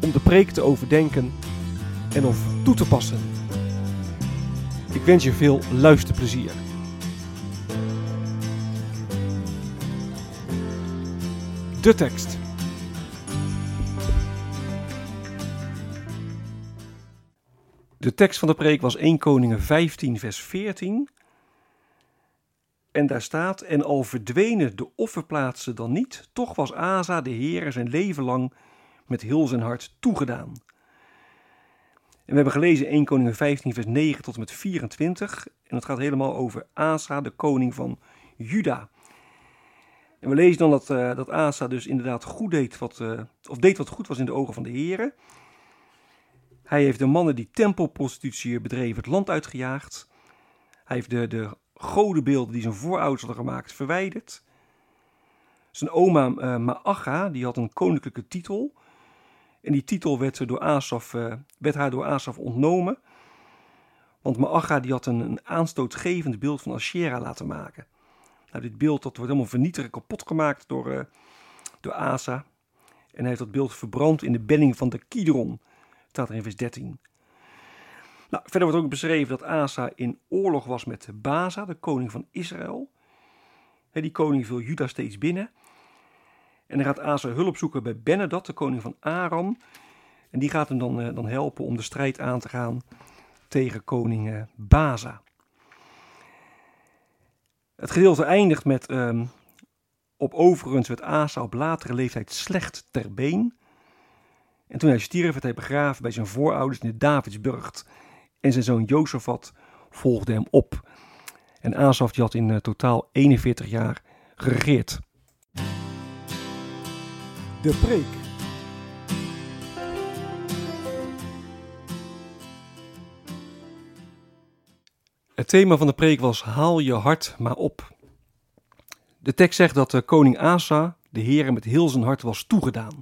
om de preek te overdenken en of toe te passen. Ik wens je veel luisterplezier. De tekst. De tekst van de preek was 1 Koningen 15 vers 14. En daar staat, en al verdwenen de offerplaatsen dan niet, toch was Asa de Heer zijn leven lang met heel zijn hart toegedaan. En we hebben gelezen 1 Koningen 15 vers 9 tot en met 24. En het gaat helemaal over Asa, de koning van Juda. En we lezen dan dat, uh, dat Asa dus inderdaad goed deed wat, uh, of deed wat goed was in de ogen van de Heer. Hij heeft de mannen die tempelprostitutie bedreven het land uitgejaagd. Hij heeft de, de godenbeelden die zijn voorouders hadden gemaakt verwijderd. Zijn oma uh, Maacha, die had een koninklijke titel. En die titel werd, door uh, werd haar door Asaf ontnomen. Want Maacha die had een, een aanstootgevend beeld van Asherah laten maken. Nou, dit beeld dat wordt helemaal vernietigd kapot gemaakt door, uh, door Asa. En hij heeft dat beeld verbrand in de benning van de Kidron. Staat er in vers 13. Nou, verder wordt ook beschreven dat Asa in oorlog was met Baza, de koning van Israël. Die koning viel Juda steeds binnen. En dan gaat Asa hulp zoeken bij Benedad, de koning van Aram. En die gaat hem dan, uh, dan helpen om de strijd aan te gaan tegen koning uh, Baza. Het gedeelte eindigt met. Um, op overigens werd Asa op latere leeftijd slecht ter been. En toen hij stierf, werd hij begraven bij zijn voorouders in de Davidsburgt. En zijn zoon Jozefat volgde hem op. En Asaf had in uh, totaal 41 jaar geregeerd. De preek. Het thema van de preek was Haal je hart maar op. De tekst zegt dat de koning Asa de Heer met heel zijn hart was toegedaan.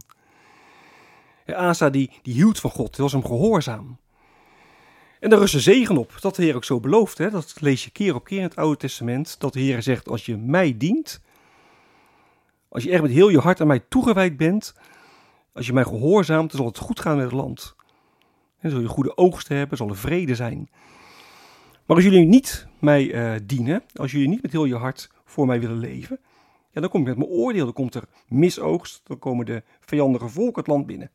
Asa die, die hield van God, was hem gehoorzaam. En daar rust een zegen op, dat de Heer ook zo belooft. Dat lees je keer op keer in het Oude Testament. Dat de Heer zegt, als je mij dient, als je echt met heel je hart aan mij toegewijd bent, als je mij gehoorzaamt, dan zal het goed gaan met het land. Dan zul je goede oogsten hebben, zal er vrede zijn. Maar als jullie niet mij uh, dienen, als jullie niet met heel je hart voor mij willen leven, ja, dan kom ik met mijn oordeel, dan komt er misoogst, dan komen de vijandige volken het land binnen.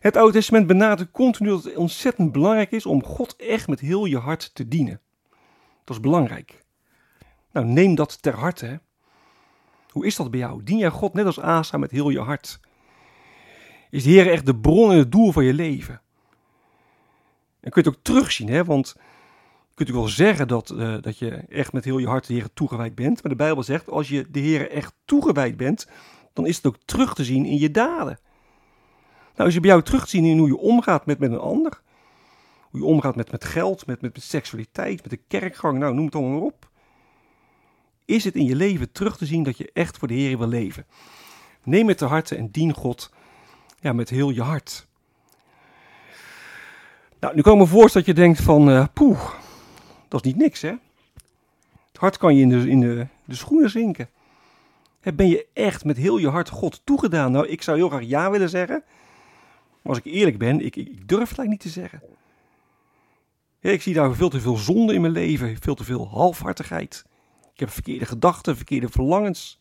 Het Oude Testament benadrukt continu dat het ontzettend belangrijk is om God echt met heel je hart te dienen. Dat is belangrijk. Nou, neem dat ter harte. Hè. Hoe is dat bij jou? Dien jij God net als Asa met heel je hart? Is de Heer echt de bron en het doel van je leven? En kun je het ook terugzien, hè? want je kunt ook wel zeggen dat, uh, dat je echt met heel je hart de Heer toegewijd bent. Maar de Bijbel zegt, als je de Heer echt toegewijd bent, dan is het ook terug te zien in je daden. Nou, als je bij jou terug te zien in hoe je omgaat met, met een ander, hoe je omgaat met, met geld, met, met, met seksualiteit, met de kerkgang, nou noem het allemaal maar op. Is het in je leven terug te zien dat je echt voor de Heer wil leven? Neem het te harte en dien God ja, met heel je hart. Nou, nu kan ik me dat je denkt van, uh, dat is niet niks hè. Het hart kan je in de, in de, de schoenen zinken. Ben je echt met heel je hart God toegedaan? Nou, ik zou heel graag ja willen zeggen. Maar als ik eerlijk ben, ik, ik, durf het eigenlijk niet te zeggen. Ik zie daar veel te veel zonde in mijn leven, veel te veel halfhartigheid. Heb verkeerde gedachten, verkeerde verlangens.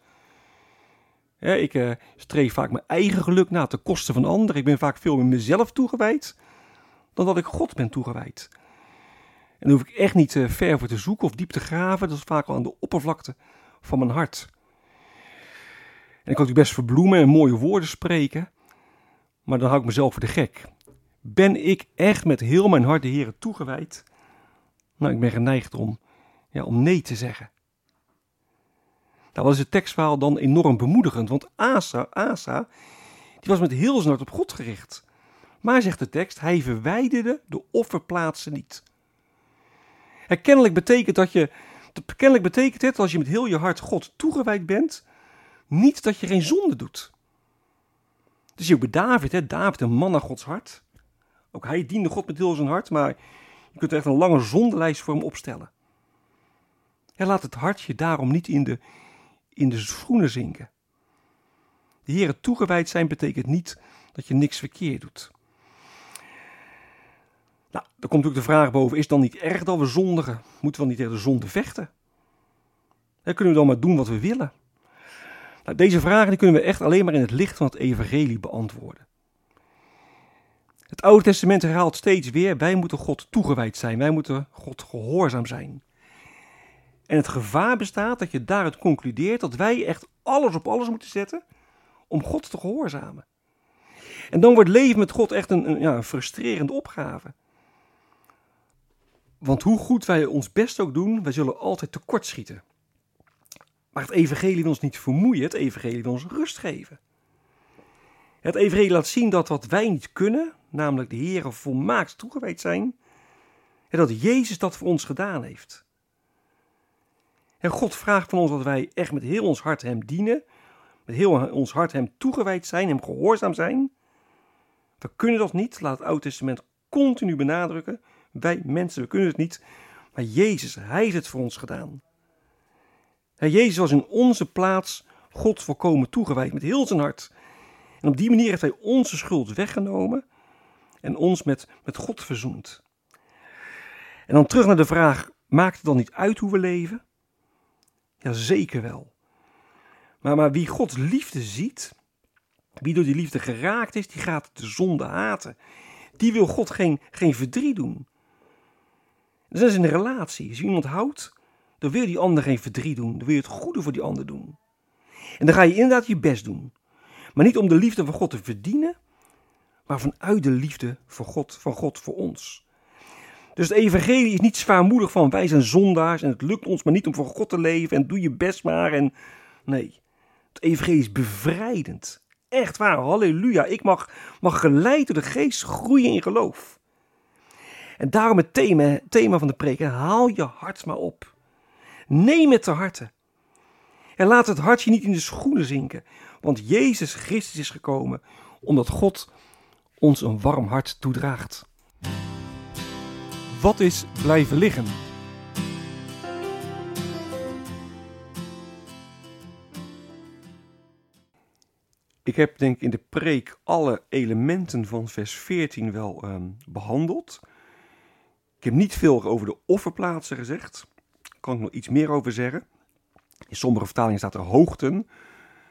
ik uh, streef vaak mijn eigen geluk na ten koste van anderen. Ik ben vaak veel meer mezelf toegewijd dan dat ik God ben toegewijd. En daar hoef ik echt niet uh, ver voor te zoeken of diep te graven. Dat is vaak al aan de oppervlakte van mijn hart. En ik kan natuurlijk best verbloemen en mooie woorden spreken. Maar dan hou ik mezelf voor de gek. Ben ik echt met heel mijn hart de Heer toegewijd? Nou, ik ben geneigd om, ja, om nee te zeggen. Nou was het tekstverhaal dan enorm bemoedigend, want Asa, Asa, die was met heel zijn hart op God gericht. Maar, zegt de tekst, hij verwijderde de offerplaatsen niet. En kennelijk betekent dat je, kennelijk betekent het als je met heel je hart God toegewijd bent, niet dat je geen zonde doet. Dus je ook bij David, hè, David een man naar Gods hart. Ook hij diende God met heel zijn hart, maar je kunt er echt een lange zondelijst voor hem opstellen. En laat het hartje daarom niet in de, in de schoenen zinken. De Heer toegewijd zijn betekent niet dat je niks verkeerd doet. Nou, dan komt natuurlijk de vraag boven: is het dan niet erg dat we zondigen? Moeten we dan niet tegen de zonde vechten? Dan kunnen we dan maar doen wat we willen? Nou, deze vragen die kunnen we echt alleen maar in het licht van het Evangelie beantwoorden. Het Oude Testament herhaalt steeds weer: wij moeten God toegewijd zijn, wij moeten God gehoorzaam zijn. En het gevaar bestaat dat je daaruit concludeert dat wij echt alles op alles moeten zetten om God te gehoorzamen. En dan wordt leven met God echt een, een, ja, frustrerende opgave. Want hoe goed wij ons best ook doen, wij zullen altijd tekortschieten. Maar het evangelie wil ons niet vermoeien, het evangelie wil ons rust geven. Het evangelie laat zien dat wat wij niet kunnen, namelijk de Heer volmaakt toegewijd zijn, en dat Jezus dat voor ons gedaan heeft. En God vraagt van ons dat wij echt met heel ons hart Hem dienen, met heel ons hart Hem toegewijd zijn, Hem gehoorzaam zijn. We kunnen dat niet, laat het Oude Testament continu benadrukken. Wij mensen, we kunnen het niet, maar Jezus, Hij heeft het voor ons gedaan. En Jezus was in onze plaats God volkomen toegewijd met heel zijn hart. En op die manier heeft Hij onze schuld weggenomen en ons met, met God verzoend. En dan terug naar de vraag, maakt het dan niet uit hoe we leven? Ja, zeker wel. Maar, maar wie Gods liefde ziet, wie door die liefde geraakt is, die gaat de zonde haten. Die wil God geen, geen verdriet doen. Dat is een relatie. Als je iemand houdt, dan wil die ander geen verdriet doen. Dan wil je het goede voor die ander doen. En dan ga je inderdaad je best doen. Maar niet om de liefde van God te verdienen, maar vanuit de liefde van God, van God voor ons. Dus het evangelie is niet zwaarmoedig van wij zijn zondaars en het lukt ons maar niet om voor God te leven en doe je best maar. En nee, het evangelie is bevrijdend. Echt waar, halleluja. Ik mag, mag geleid door de geest groeien in geloof. En daarom het thema, thema van de preek, haal je hart maar op. Neem het te harte. En laat het hartje niet in de schoenen zinken, want Jezus Christus is gekomen omdat God ons een warm hart toedraagt. Wat is blijven liggen? Ik heb denk ik in de preek alle elementen van vers 14 wel um, behandeld. Ik heb niet veel over de offerplaatsen gezegd. Daar kan ik nog iets meer over zeggen. In sommige vertalingen staat er hoogten.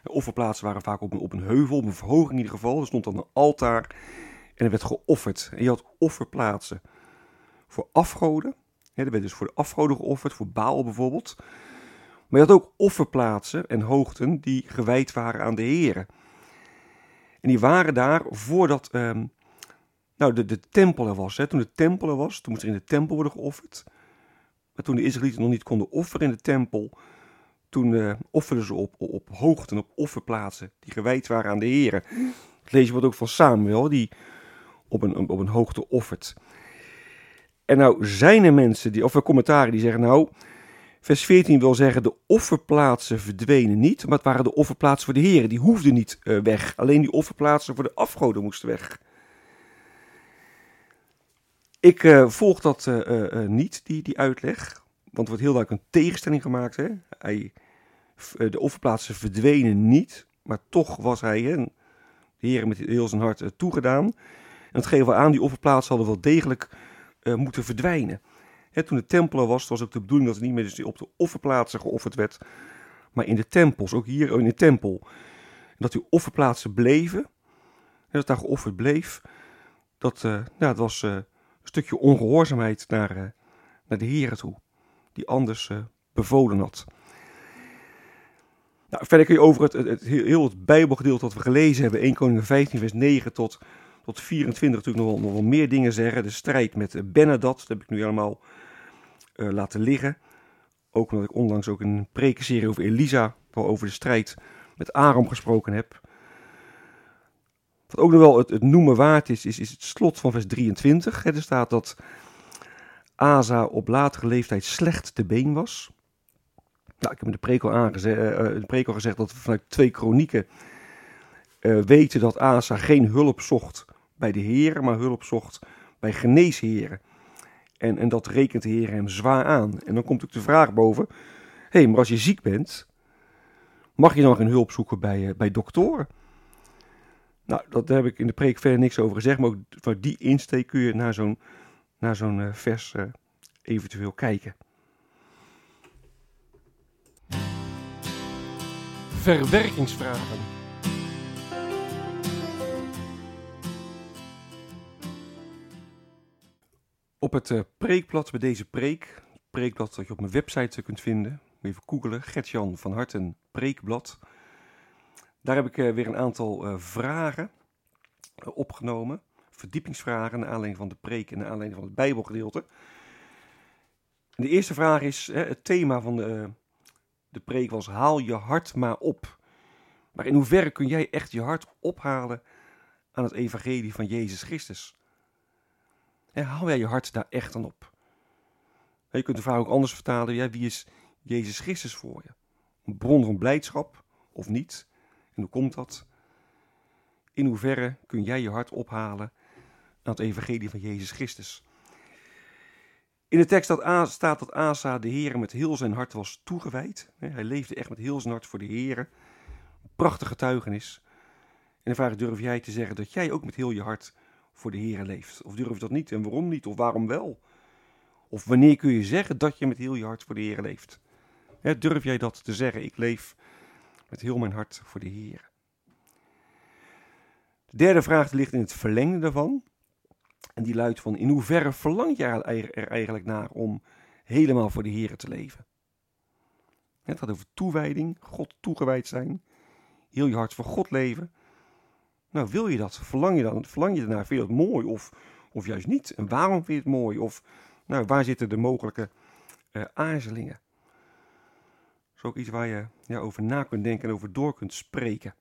Offerplaatsen waren vaak op een, op een heuvel, op een verhoging in ieder geval. Er stond dan een altaar en er werd geofferd. En je had offerplaatsen voor afgoden. er werd dus voor de afgoden geofferd, voor Baal bijvoorbeeld. Maar je had ook offerplaatsen en hoogten die gewijd waren aan de heren. En die waren daar voordat ehm, nou, de, de tempel er was. Hè. Toen de tempel er was, toen moest er in de tempel worden geofferd. Maar toen de Israëlieten nog niet konden offeren in de tempel, toen uh, offerden ze op, op hoogten, op offerplaatsen die gewijd waren aan de heren. Lees je wat ook van Samuel, die op een, op een hoogte offert. En nou zijn er mensen, die, of er commentaren die zeggen, nou, vers 14 wil zeggen, de offerplaatsen verdwenen niet, maar het waren de offerplaatsen voor de heren, die hoefden niet uh, weg. Alleen die offerplaatsen voor de afgoden moesten weg. Ik uh, volg dat uh, niet, die, die uitleg, want er wordt heel duidelijk een tegenstelling gemaakt. Hè? Hij, de offerplaatsen verdwenen niet, maar toch was hij, hè, de heren met heel zijn hart, toegedaan. En dat geven we aan, die offerplaatsen hadden wel degelijk uh, moeten verdwijnen. toen de tempel was, was ook de bedoeling dat het niet meer dus op de offerplaatsen geofferd werd, maar in de tempels, ook hier in de tempel. dat die offerplaatsen bleven, dat daar geofferd bleef, dat, dat was uh, een stukje ongehoorzaamheid naar, naar de Heer toe, die anders bevolen had. Nou, verder kun je over het, het, het, heel het Bijbelgedeelte dat we gelezen hebben, 1 Koningen 15, vers 9 tot, tot 24, natuurlijk nog wel, meer dingen zeggen. De strijd met Benadad, dat heb ik nu helemaal laten liggen. Ook omdat ik onlangs ook een prekenserie over Elisa, over de strijd met Aram gesproken heb. Wat ook nog wel het, het noemen waard is, is, is, het slot van vers 23. er staat dat Asa op latere leeftijd slecht te been was. Nou, ik heb de preek al, aangeze- uh, de preek al gezegd dat we vanuit twee kronieken weten dat Asa geen hulp zocht bij de heren, maar hulp zocht bij geneesheren. En, en dat rekent de Heer hem zwaar aan. En dan komt ook de vraag boven: hé, hey, maar als je ziek bent, mag je dan geen hulp zoeken bij, uh, bij doktoren? Nou, dat, heb ik in de preek verder niks over gezegd, maar ook van die insteek kun je naar zo'n naar zo'n uh, vers uh, eventueel kijken. Verwerkingsvragen. Op het uh, preekblad bij deze preek, preekblad dat je op mijn website kunt vinden, even googelen, Gertjan van Harten preekblad. Daar heb ik uh, weer een aantal vragen opgenomen, verdiepingsvragen naar aanleiding van de preek en naar aanleiding van het Bijbelgedeelte. De eerste vraag is, het thema van de, de preek was haal je hart maar op. Maar in hoeverre kun jij echt je hart ophalen aan het evangelie van Jezus Christus? En haal jij je hart daar echt aan op? Je kunt de vraag ook anders vertalen. Ja, wie is Jezus Christus voor je? Een bron van blijdschap of niet? En hoe komt dat? In hoeverre kun jij je hart ophalen aan het evangelie van Jezus Christus? In de tekst staat dat Asa de Heer met heel zijn hart was toegewijd. Hij leefde echt met heel zijn hart voor de Heer. Prachtige getuigenis. En dan vraag durf jij te zeggen dat jij ook met heel je hart voor de Heer leeft? Of durf je dat niet en waarom niet? Of waarom wel? Of wanneer kun je zeggen dat je met heel je hart voor de Heer leeft? Durf jij dat te zeggen? Ik leef met heel mijn hart voor de Heer. De derde vraag ligt in het verlengde daarvan. En die luidt van, in hoeverre verlang je er eigenlijk naar om helemaal voor de Heer te leven? Het gaat over toewijding, God toegewijd zijn, heel je hart voor God leven. Nou, wil je dat? Verlang je dan? Verlang je ernaar? Vind je dat mooi of, of juist niet? En waarom vind je het mooi? Of nou, waar zitten de mogelijke uh, aarzelingen? Dat is ook iets waar je ja, over na kunt denken en over door kunt spreken.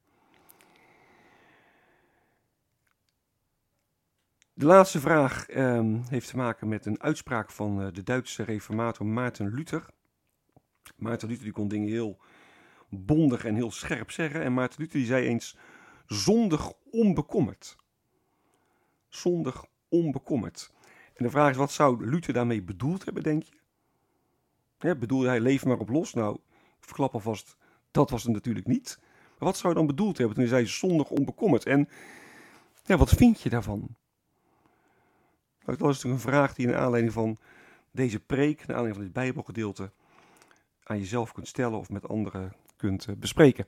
De laatste vraag um, heeft te maken met een uitspraak van uh, de Duitse reformator Maarten Luther. Maarten Luther die kon dingen heel bondig en heel scherp zeggen. En Maarten Luther die zei eens zondig onbekommerd. Zondig onbekommerd. En de vraag is, wat zou Luther daarmee bedoeld hebben, denk je? Bedoelde hij, leef maar op los? Nou, verklap alvast, dat was het natuurlijk niet. Maar wat zou hij dan bedoeld hebben toen hij zei zondig onbekommerd? En ja, wat vind je daarvan? Nou, dat is natuurlijk een vraag die in aanleiding van deze preek, naar aanleiding van dit Bijbelgedeelte, aan jezelf kunt stellen of met anderen kunt uh, bespreken.